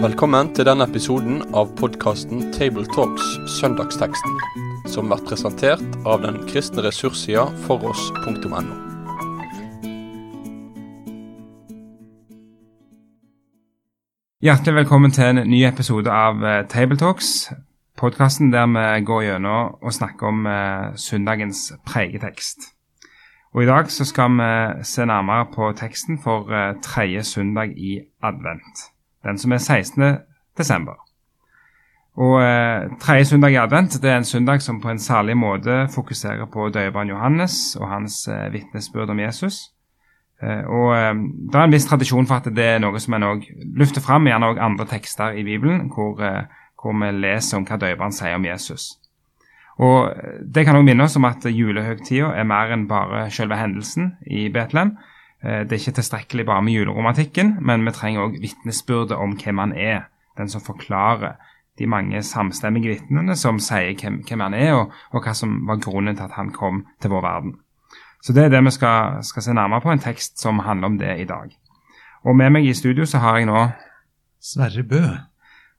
Velkommen til denne episoden av podkasten Tabletalks Søndagsteksten, som blir presentert av den kristne ressurssida foross.no. Hjertelig velkommen til en ny episode av eh, Tabletalks, podkasten der vi går gjennom og snakker om eh, søndagens pregetekst. Og I dag så skal vi se nærmere på teksten for eh, tredje søndag i advent, den som er 16. desember. Og eh, Tredje søndag i advent det er en søndag som på en særlig måte fokuserer på døperen Johannes og hans eh, vitnesbyrd om Jesus. Eh, og Det er en viss tradisjon for at det er noe som en også løfter fram, gjerne også andre tekster i Bibelen, hvor, hvor vi leser om hva døperen sier om Jesus. Og Det kan også minne oss om at julehøgtida er mer enn bare selve hendelsen i Betlehem. Det er ikke tilstrekkelig bare med juleromantikken, men vi trenger også vitnesbyrdet om hvem han er. Den som forklarer de mange samstemmige vitnene som sier hvem, hvem han er, og, og hva som var grunnen til at han kom til vår verden. Så det er det vi skal, skal, se nærmere på, en tekst som handler om det i dag. Og med meg i studio så har jeg nå Sverre Bø.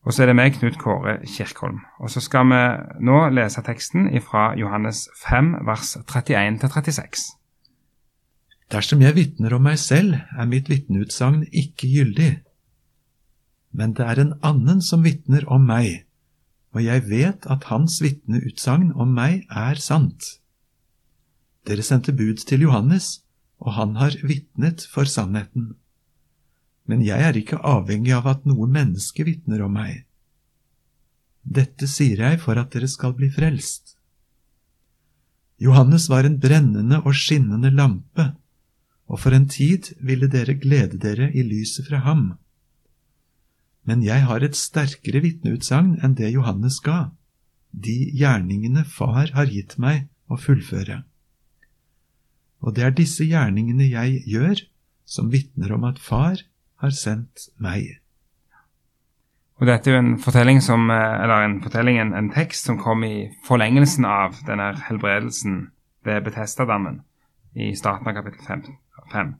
Og så er det meg, Knut Kåre Kirkholm. Og så skal vi nå lese teksten fra Johannes 5, vers 31-36. Dersom jeg vitner om meg selv, er mitt vitneutsagn ikke gyldig. Men det er en annen som vitner om meg, og jeg vet at hans vitneutsagn om meg er sant. Dere sendte bud til Johannes, og han har vitnet for sannheten. Men jeg er ikke avhengig av at noe menneske vitner om meg. Dette sier jeg for at dere skal bli frelst. Johannes var en brennende og skinnende lampe, og for en tid ville dere glede dere i lyset fra ham. Men jeg har et sterkere vitneutsagn enn det Johannes ga, de gjerningene Far har gitt meg å fullføre. Og det er disse gjerningene jeg gjør, som vitner om at Far har sendt meg. Og Dette er jo en fortelling som, eh, eller en, fortelling, en, en tekst som kom i forlengelsen av denne helbredelsen ved Betestadammen i starten av kapittel 5.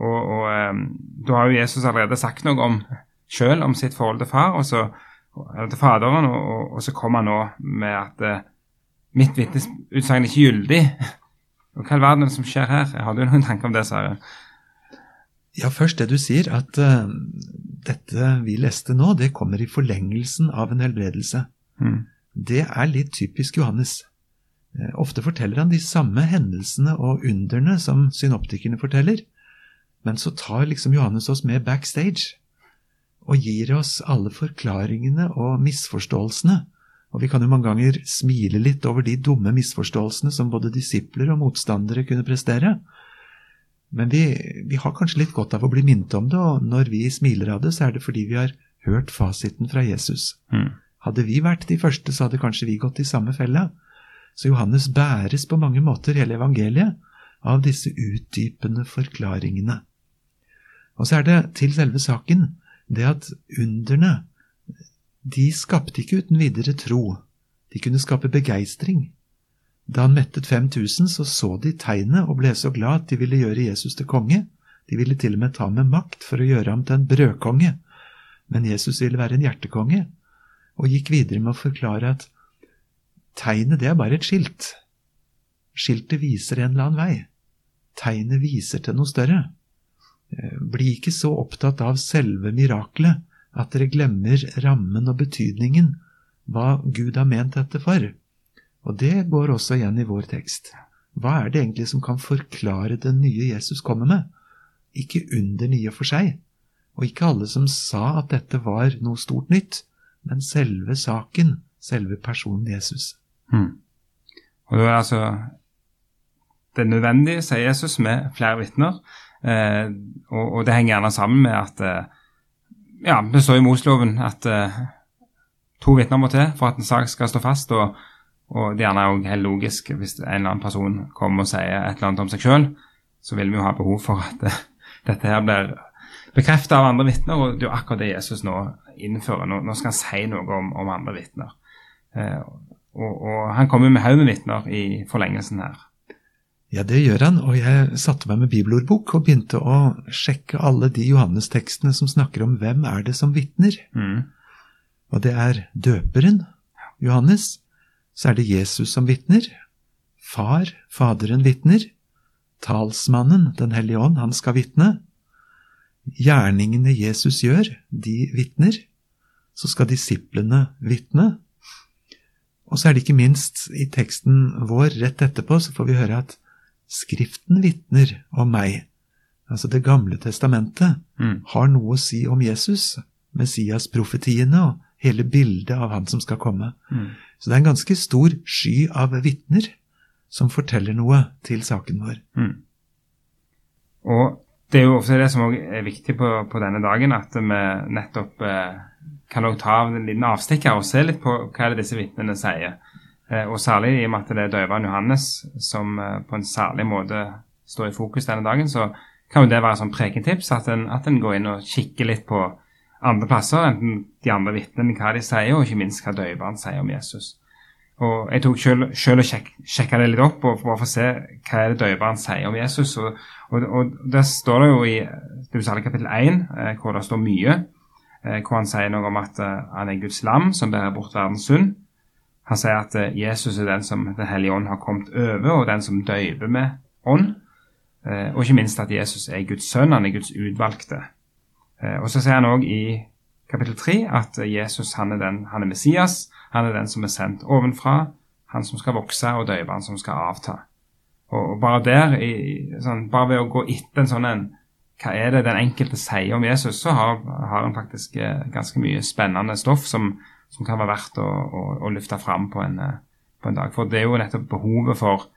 Og, og um, Da har jo Jesus allerede sagt noe om sjøl om sitt forhold til far, og så, eller til Faderen, og, og, og så kommer han nå med at uh, mitt vitnesutsagn er ikke gyldig. Og Hva i verden er som skjer her? Har du noen tanker om det, Sverre? Ja, først det du sier, at uh, dette vi leste nå, det kommer i forlengelsen av en helbredelse. Mm. Det er litt typisk Johannes. Uh, ofte forteller han de samme hendelsene og underne som synoptikerne forteller, men så tar liksom Johannes oss med backstage og gir oss alle forklaringene og misforståelsene og vi kan jo mange ganger smile litt over de dumme misforståelsene som både disipler og motstandere kunne prestere. Men vi, vi, har kanskje litt godt av å bli minnet om det, og når vi smiler av det, så er det fordi vi har hørt fasiten fra Jesus. Mm. Hadde vi vært de første, så hadde kanskje vi gått i samme fella. Så Johannes bæres på mange måter, hele evangeliet, av disse utdypende forklaringene. Og så er det til selve saken det at underne de skapte ikke uten videre tro, de kunne skape begeistring. Da han mettet 5000, så så de tegnet og ble så glad at de ville gjøre Jesus til konge. De ville til og med ta med makt for å gjøre ham til en brødkonge. Men Jesus ville være en hjertekonge, og gikk videre med å forklare at tegnet, det er bare et skilt. Skiltet viser en eller annen vei. Tegnet viser til noe større. Eh, bli ikke så opptatt av selve mirakelet, at dere glemmer rammen og betydningen, hva Gud har ment dette for. Og det går også igjen i vår tekst. Hva er det egentlig som kan forklare den nye Jesus kommer med? Ikke under nye for seg, og ikke alle som sa at dette var noe stort nytt, men selve saken, selve personen Jesus. Hmm. Og det er altså det er nødvendig, sier Jesus, med flere vitner. Eh, og, og, det henger gjerne sammen med at eh, ja, det står i Mosloven at eh, to vitner må til for at en sak skal stå fast. og, og det er gjerne helt logisk hvis en eller annen person kommer og sier et eller annet om seg sjøl, så vil vi jo ha behov for at det, dette her blir bekreftet av andre vitner. Og det er jo akkurat det Jesus nå innfører. Nå, nå skal han si noe om, om andre vitner. Eh, og, og, han kommer med haug med vitner i forlengelsen her. Ja, det gjør han, og jeg satte meg med bibelordbok og begynte å sjekke alle de Johannes-tekstene som snakker om hvem er det som vitner. Mm. Og det er døperen, Johannes, så er det Jesus som vitner, far, Faderen vitner, talsmannen, Den hellige ånd, han skal vitne, gjerningene Jesus gjør, de vitner, så skal disiplene vitne, og så er det ikke minst i teksten vår rett etterpå, så får vi høre at Skriften vitner om meg. Altså Det gamle testamentet Mm. har noe å si om Jesus, Messias-profetiene og hele bildet av han som skal komme. Mm. Så det er en ganske stor sky av vitner som forteller noe til saken vår. Mm. Og det er jo også det som er viktig på, på denne dagen, at vi nettopp eh, kan ta av en liten avstikker og se litt på hva det disse vitnene sier. Eh, og særlig i og med at det er døveren Johannes som eh, på en særlig måte står i fokus denne dagen, så kan jo det være sånn prekentips at en, at en går inn og kikker litt på andre plasser, enten de andre vitnene, hva de sier, og ikke minst hva døveren sier om Jesus. Og Jeg tok selv, selv og sjek, sjekka det litt opp og for å se hva er det døperen sier om Jesus. Og, og, og Der står det jo i det særlig kapittel 1, eh, hvor det står mye, eh, hvor han sier noe om at eh, han er Guds lam som bærer bort verdens synd. Han sier at eh, Jesus er den som Den hellige ånd har kommet over, og den som døyper med ånd. Eh, og ikke minst at Jesus er Guds sønn, han er Guds utvalgte. Eh, og så sier han òg i kapittel 3 at eh, Jesus han er, den, han er Messias, han er den som er sendt ovenfra, han som skal vokse, og døyperen som skal avta. Og, bare der, i, sånn, bare ved å gå etter en sånn en hva er det den enkelte sier om Jesus, så har, har han faktisk eh, ganske mye spennende stoff som, som kan være verdt å, å, å løfte fram på en, på en dag. For det er jo nettopp behovet for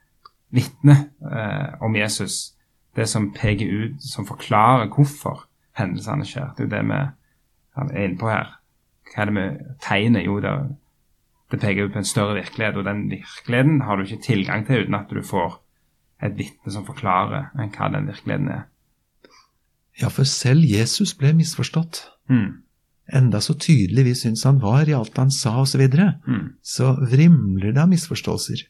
vitne eh, om Jesus, det som peker ut, som forklarer hvorfor hendelsene skjer. Det er jo det vi er inne på her. Hva er det med tegnet? Jo, det, det peker ut på en større virkelighet, og den virkeligheten har du ikke tilgang til uten at du får et vitne som forklarer hva den virkeligheten er. Ja, for selv Jesus ble misforstått. Mm. Enda så tydelig vi syns han var i alt han sa osv., så, videre, Mm. så vrimler det av misforståelser.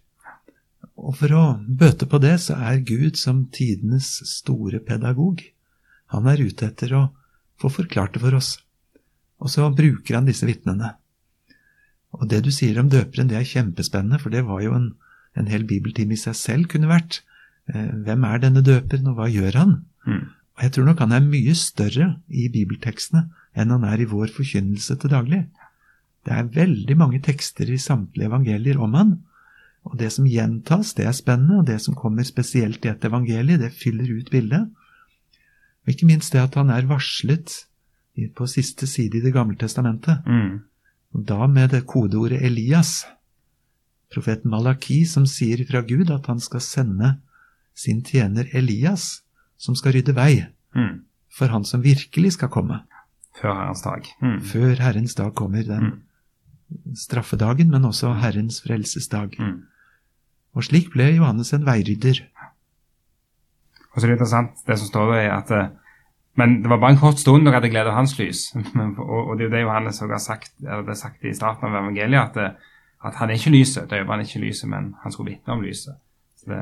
Og for å bøte på det, så er Gud som tidenes store pedagog. Han er ute etter å få forklart det for oss. Og så bruker han disse vitnene. Og det du sier om døperen, det er kjempespennende, for det var jo en, en hel bibeltime i seg selv kunne vært. Eh, hvem er denne døperen, og hva gjør han? Mm. Og jeg tror nok han er mye større i bibeltekstene enn han er i vår forkynnelse til daglig. Det er veldig mange tekster i samtlige evangelier om han, og det som gjentas, det er spennende, og det som kommer spesielt i et evangelie, det fyller ut bildet. Og ikke minst det at han er varslet på siste side i Det gamle testamentet, Mm. og da med det kodeordet Elias, profeten Malaki, som sier fra Gud at han skal sende sin tjener Elias, som skal rydde vei Mm. for han som virkelig skal komme, Før Herrens dag. Mm. før Herrens dag kommer, den straffedagen, men også Herrens frelsesdag. Mm. Og slik ble Johannes en veirydder. Og så er det interessant det som står der, er at eh, Men det var bare en kort stund dere hadde glede av hans lys. Og, det er jo det Johannes også har sagt, eller det er sagt i starten av evangeliet, at, at han er ikke lyset. Det er ikke lyset, men han skulle vitne om lyset. Så det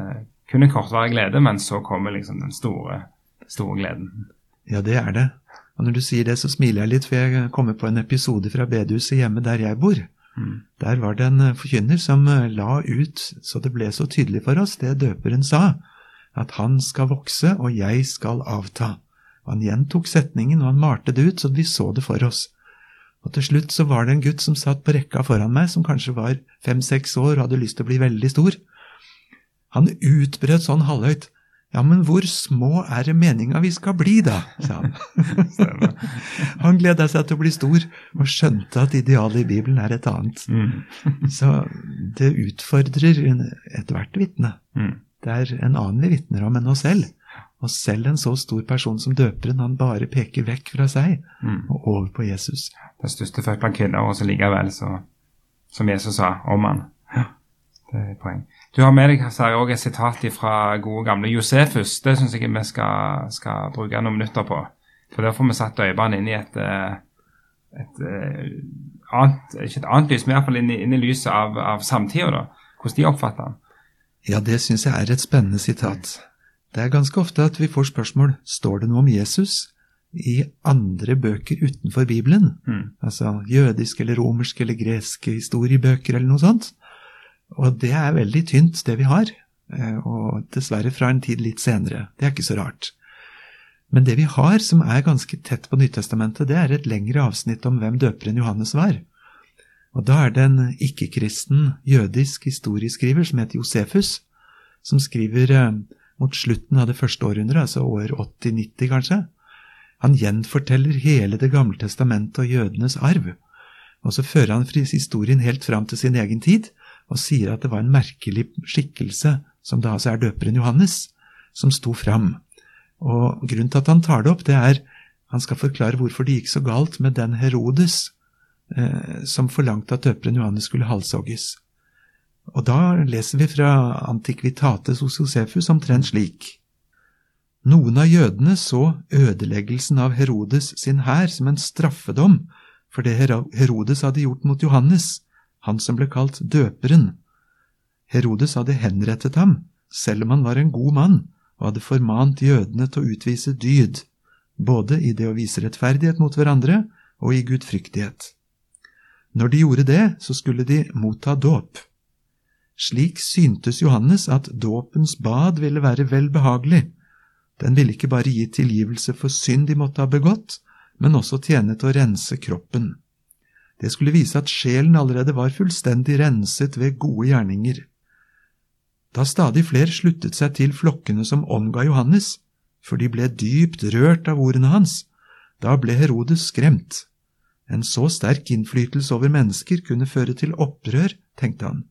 kunne kun en kortvarig glede, men så kommer liksom den store, store gleden. Ja, det er det. Og når du sier det, så smiler jeg litt, for jeg kommer på en episode fra bedehuset hjemme der jeg bor. Mm. Der var det en eh, forkynner som eh, la ut så det ble så tydelig for oss det døperen sa, at han skal vokse og jeg skal avta. Og Han gjentok setningen og han malte det ut så vi så det for oss. Og Til slutt så var det en gutt som satt på rekka foran meg, som kanskje var fem-seks år og hadde lyst til å bli veldig stor. Han utbrøt sånn halvhøyt. Ja, men hvor små er det meninga vi skal bli, da? sa han. Han gleda seg til å bli stor, og skjønte at idealet i Bibelen er et annet. Mm. Så det utfordrer ethvert vitne. Mm. Det er en annen vi vitner om enn oss selv. Og selv en så stor person som døperen, han bare peker vekk fra seg Mm. og over på Jesus. Den største født blant kvinner, og så likevel, så, som Jesus sa om han. Ja, det er et poeng. Du har med deg her også et sitat fra gode gamle Josefus. Det syns jeg vi skal, skal bruke noen minutter på. For der får vi satt døperen inn i et, et, et eh, annet, ikke et annet lys, men iallfall inn, i- inn i lyset av, av samtida, da. Hvordan de oppfatter han. Ja, det syns jeg er et spennende sitat. Det er ganske ofte at vi får spørsmål står det noe om Jesus i andre bøker utenfor Bibelen, mm. altså jødiske eller romerske eller greske historiebøker eller noe sånt. Og det er veldig tynt, det vi har, eh, og dessverre fra en tid litt senere. Det er ikke så rart. Men det vi har som er ganske tett på Nytestamentet, det er et lengre avsnitt om hvem døperen Johannes var. Og da er det en ikke-kristen jødisk historieskriver som heter Josefus, som skriver eh, mot slutten av det første århundret, altså år 80-90 kanskje. Han gjenforteller hele Det gamle testamentet og jødenes arv. Og så fører han historien helt fram til sin egen tid, og sier at det var en merkelig skikkelse, som da altså er døperen Johannes, som sto fram. Og grunnen til at han tar det opp, det er han skal forklare hvorfor det gikk så galt med den Herodes som forlangte at døperen Johannes skulle halshogges. Og da leser vi fra Antikvitates hos Josefus omtrent slik. Noen av jødene så ødeleggelsen av Herodes sin hær som en straffedom for det Herodes hadde gjort mot Johannes, han som ble kalt døperen. Herodes hadde henrettet ham, selv om han var en god mann, og hadde formant jødene til å utvise dyd, både i det å vise rettferdighet mot hverandre og i gudfryktighet. Når de gjorde det, så skulle de motta dåp. Slik syntes Johannes at dåpens bad ville være vel behagelig. Den ville ikke bare gi tilgivelse for synd de måtte ha begått, men også tjene til å rense kroppen. Det skulle vise at sjelen allerede var fullstendig renset ved gode gjerninger. Da stadig flere sluttet seg til flokkene som omga Johannes, for de ble dypt rørt av ordene hans, da ble Herodes skremt. En så sterk innflytelse over mennesker kunne føre til opprør, tenkte han.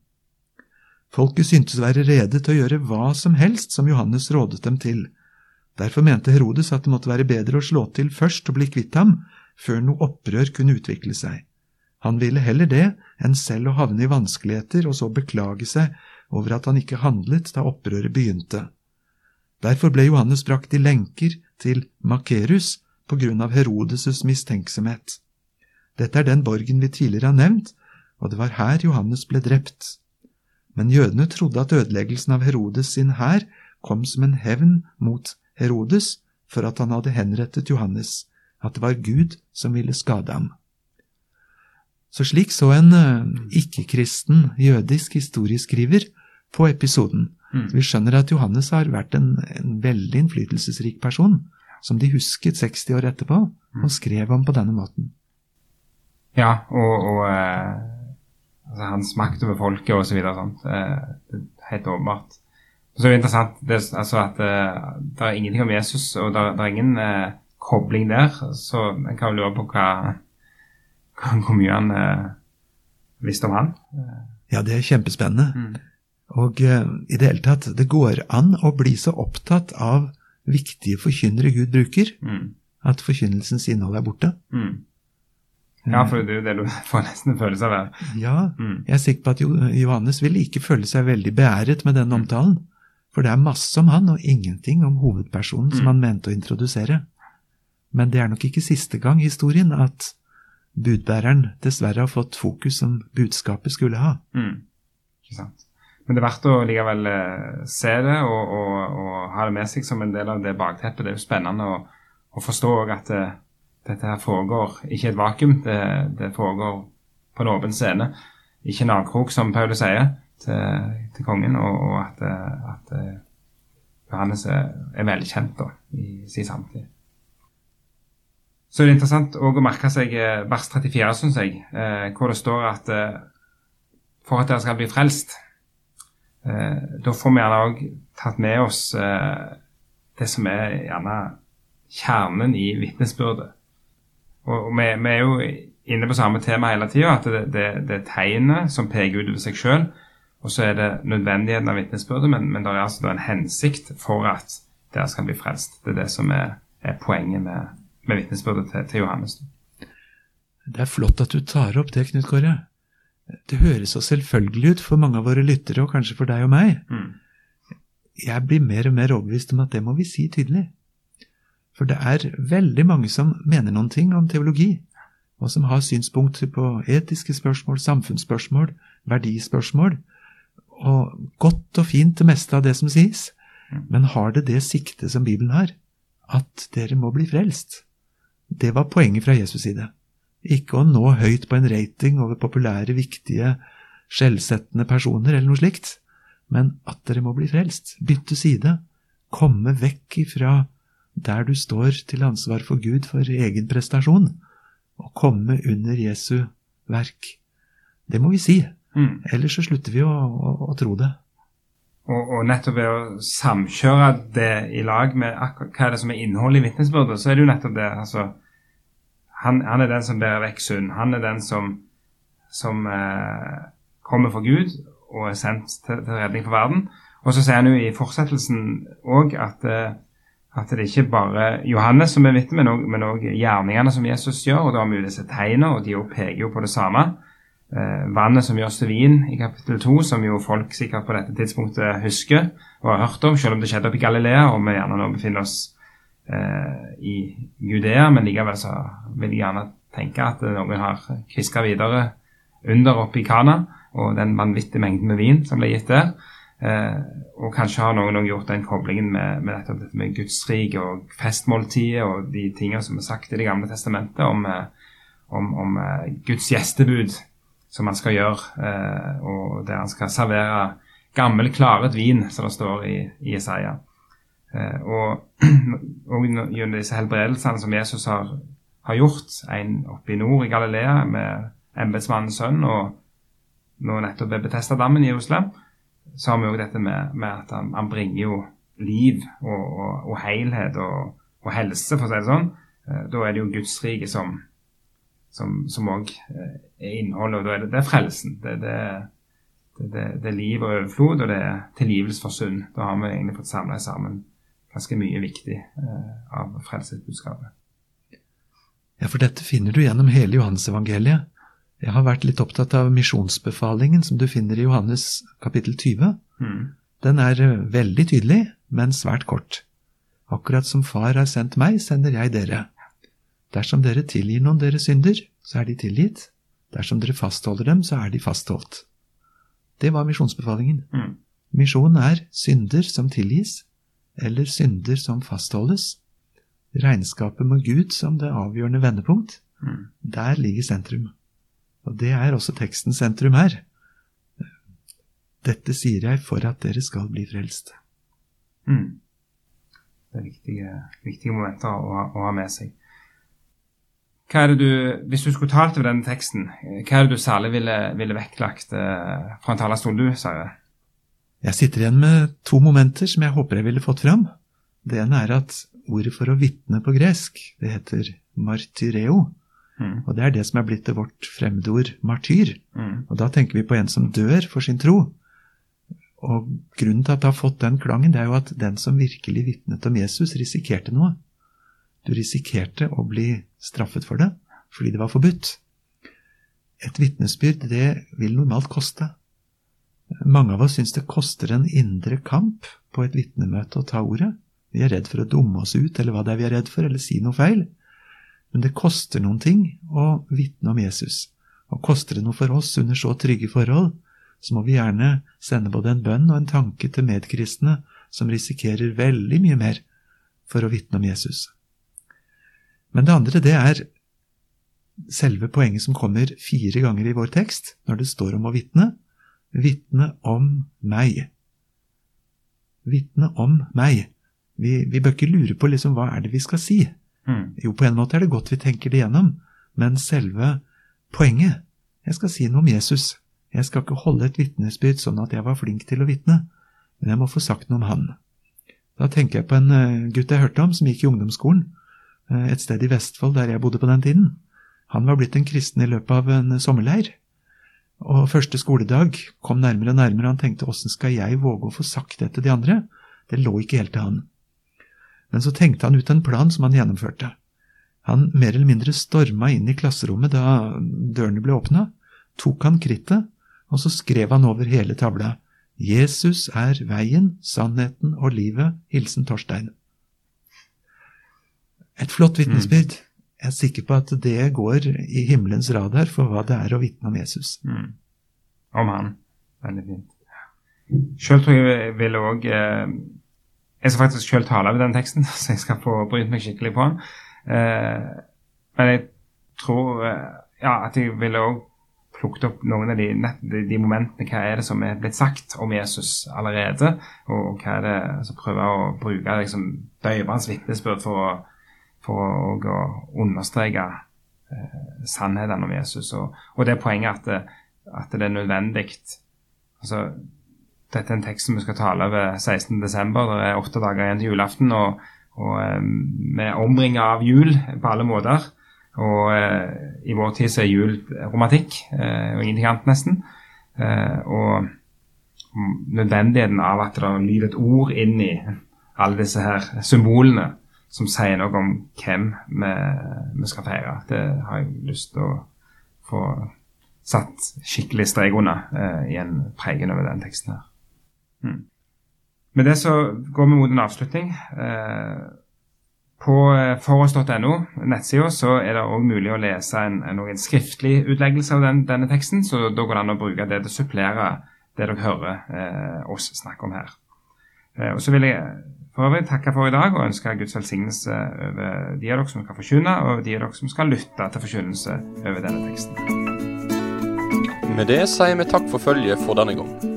Folket syntes å være rede til å gjøre hva som helst som Johannes rådet dem til. Derfor mente Herodes at det måtte være bedre å slå til først og bli kvitt ham, før noe opprør kunne utvikle seg. Han ville heller det enn selv å havne i vanskeligheter og så beklage seg over at han ikke handlet da opprøret begynte. Derfor ble Johannes brakt i lenker til Makerus på grunn av Herodes' mistenksomhet. Dette er den borgen vi tidligere har nevnt, og det var her Johannes ble drept men jødene trodde at ødeleggelsen av Herodes sin hær kom som en hevn mot Herodes for at han hadde henrettet Johannes, at det var Gud som ville skade ham. Så slik så en uh, ikke-kristen jødisk historieskriver på episoden. Mm. Vi skjønner at Johannes har vært en, en, veldig innflytelsesrik person, som de husket 60 år etterpå, mm. og skrev om på denne måten. Ja, og, og eh, altså hans makt over folket og så videre sånt. Eh, helt åpenbart. Så er det interessant det, altså at eh, det er ingenting om Jesus, og det, det er ingen eh, kobling der. Så en kan lure på hva, hvor mye han eh, visste om han. Ja, det er kjempespennende. Mm. Og uh, i det hele tatt, det går an å bli så opptatt av viktige forkynnere Gud bruker, mm. at forkynnelsens innhold er borte. Mm. Ja, for det er jo det du får nesten følelse av. Ja, mm. jeg er sikker på at Johannes vil ikke føle seg veldig beæret med den mm. omtalen. For det er masse om han, og ingenting om hovedpersonen som mm. han mente å introdusere. Men det er nok ikke siste gang i historien at budbæreren dessverre har fått fokus som budskapet skulle ha. Mm. Ikke sant. Men det er verdt å likevel eh, se det og, og, og, ha det med seg som en del av det bakteppet. Det er jo spennende å, å forstå at det, eh, dette her foregår ikke et vakuum, det, det foregår på en åpen scene. Ikke en avkrok, som Paulus sier til, til kongen, og, og at, at, eh, Johannes er, er velkjent da, i sin samtid. Så det er interessant å merke seg eh, vers 34, syns jeg, eh, hvor det står at eh, for at dere skal bli frelst, eh, da får vi gjerne òg tatt med oss eh, det som er gjerne kjernen i vitnesbyrdet. Og, vi, vi, er jo inne på samme tema hele tida, at det, det, det, er tegnet som peker utover seg sjøl. Og så er det nødvendigheten av vitnesbyrdet, men, men det er altså en hensikt for at dere skal bli frelst. Det er det som er, er poenget med, med vitnesbyrdet til, til, Johannes. Det er flott at du tar opp det, Knut Kåre. Det høres så selvfølgelig ut for mange av våre lyttere, og kanskje for deg og meg. Mm. Jeg blir mer og mer overbevist om at det må vi si tydelig. For det er veldig mange som mener noen ting om teologi, og som har synspunkter på etiske spørsmål, samfunnsspørsmål, verdispørsmål. og godt og fint det meste av det som sies, men har det det sikte som Bibelen har, at dere må bli frelst? Det var poenget fra Jesus' side. Ikke å nå høyt på en rating over populære, viktige, skjellsettende personer eller noe slikt, men at dere må bli frelst, bytte side, komme vekk ifra der du står til ansvar for Gud for egen prestasjon, å komme under Jesu verk. Det må vi si. Mm. Ellers så slutter vi å, å, å tro det. Og, og, nettopp ved å samkjøre det i lag med hva er det som er innholdet i vitnesbyrdet, så er det jo nettopp det. altså han, han, er den som bærer vekk synd. Han er den som, som eh, kommer for Gud og er sendt til, til redning for verden. Og så sier han jo i fortsettelsen òg at, eh, at, det ikke bare Johannes som er vitne, men òg gjerningene som Jesus gjør. Og da har vi jo disse tegnene, og de peker jo på det samme. Eh, vannet som gjøres til vin i kapittel 2, som jo folk sikkert på dette tidspunktet husker og har hørt om, selv om det skjedde oppe i Galilea, og vi gjerne nå befinner oss eh, i Judea. Men likevel så vil jeg gjerne tenke at noen har kviska videre under oppe i Kana og den vanvittige mengden med vin som ble gitt der. Eh, og kanskje har noen gjort den koblingen med, med dette, med, med Gudsriket og festmåltidet og de tingene som er sagt i Det gamle testamentet om, eh, om, om eh, Guds gjestebud som han skal gjøre, eh, og der han skal servere gammel, klaret vin, som det står i, i Isaiah. Eh, og, og gjennom disse helbredelsene som Jesus har, har gjort, en oppe i nord i Galilea med embetsmannens sønn, og nå nettopp ved Betestadammen i Jerusalem, så har vi òg dette med, med, at han, han, bringer jo liv og, og, og helhet og, og, helse, for å si det sånn. Eh, da er det jo Guds rike som som òg eh, er innholdet. og da er det, det er frelsen. Det, det, det, er liv og overflod, og det er tilgivelse for synd. Da har vi egentlig fått samla sammen ganske mye viktig eh, av frelsesbudskapet. Ja, for dette finner du gjennom hele Johannesevangeliet. Jeg har vært litt opptatt av misjonsbefalingen som du finner i Johannes kapittel 20. Mm. Den er eh, veldig tydelig, men svært kort. Akkurat som Far har sendt meg, sender jeg dere. Dersom dere tilgir noen deres synder, så er de tilgitt. Dersom dere fastholder dem, så er de fastholdt. Det var misjonsbefalingen. Mm. Misjon er synder som tilgis, eller synder som fastholdes. Regnskapet med Gud som det avgjørende vendepunkt. Mm. Der ligger sentrum. Og det er også tekstens sentrum her. Dette sier jeg for at dere skal bli frelst. Mm. Det er viktige, viktige momenter å, å, ha med seg. Hva er det du, Hvis du skulle talt over denne teksten, hva er det du særlig ville, ville vektlagt eh, fra en talerstol, du, Sverre? Jeg sitter igjen med to momenter som jeg håper jeg ville fått fram. Det ene er at ordet for å vitne på gresk, det heter martyreo. Mm. Og det er det som er blitt til vårt fremmedord martyr. Mm. Og da tenker vi på en som dør for sin tro. Og grunnen til at det har fått den klangen, det er jo at den som virkelig vitnet om Jesus, risikerte noe. Du risikerte å bli straffet for det fordi det var forbudt. Et vitnesbyrd, det vil normalt koste. Mange av oss syns det koster en indre kamp på et vitnemøte å ta ordet. Vi er redd for å dumme oss ut, eller hva det er vi er redd for, eller si noe feil. Men det koster noen ting å vitne om Jesus. Og koster det noe for oss under så trygge forhold, så må vi gjerne sende både en bønn og en tanke til medkristne som risikerer veldig mye mer for å vitne om Jesus. Men det andre, det er selve poenget som kommer fire ganger i vår tekst når det står om å vitne. Vitne om meg. Vitne om meg. Vi, vi bør ikke lure på liksom hva er det vi skal si. Mm. Jo, på en måte er det godt vi tenker det gjennom, men selve poenget Jeg skal si noe om Jesus. Jeg skal ikke holde et vitnesbyrd sånn at jeg var flink til å vitne, men jeg må få sagt noe om han. Da tenker jeg på en eh, gutt jeg hørte om, som gikk i ungdomsskolen eh, et sted i Vestfold, der jeg bodde på den tiden. Han var blitt en kristen i løpet av en sommerleir. Og første skoledag kom nærmere og nærmere, og han tenkte åssen skal jeg våge å få sagt det til de andre? Det lå ikke helt til han. Men så tenkte han ut en plan som han gjennomførte. Han mer eller mindre storma inn i klasserommet da dørene ble åpna, tok han krittet, og så skrev han over hele tavla Jesus er veien, sannheten og livet. Hilsen Torstein. Et flott vitnesbyrd. Mm. Jeg er sikker på at det går i himmelens radar for hva det er å vitne om Jesus. Mm. Om han. Veldig fint. Sjøl tror jeg jeg ville òg eh, Jeg skal faktisk sjøl tale over den teksten, så jeg skal få brynt meg skikkelig på den. Eh, men jeg tror eh, ja, at jeg ville òg plukket opp noen av de, de, de, momentene. Hva er det som er blitt sagt om Jesus allerede? Og hva er det som prøver å bruke liksom, døyvende vitnesbyrd for, for å, understreke eh, sannheten om Jesus. Og, og det poenget at at det er nødvendig altså, Dette er en tekst som vi skal tale over 16.12. Det er åtte dager igjen til julaften. og, og eh, Vi er omringet av jul på alle måter. Og eh, i vår tid så er jul romantikk eh, og ingenting annet, nesten. Og nødvendigheten av at det lyder et ord inn i alle disse her symbolene som sier noe om hvem vi, vi skal feire. Det har jeg lyst til å få satt skikkelig strek under eh, i en pregen over den teksten her. Mm. Med det så går vi mot en avslutning. Eh, på foros.no, nettsida, så er det òg mulig å lese en, en, skriftlig utleggelse av den, denne teksten. Så da går det an å bruke det til å supplere det dere hører eh, oss snakke om her. Eh, og Så vil jeg for øvrig takke for i dag og ønske Guds velsignelse over de av dere som skal forkynne, og de av dere som skal lytte til forkynnelse over denne teksten. Med det sier vi takk for følget for denne gang.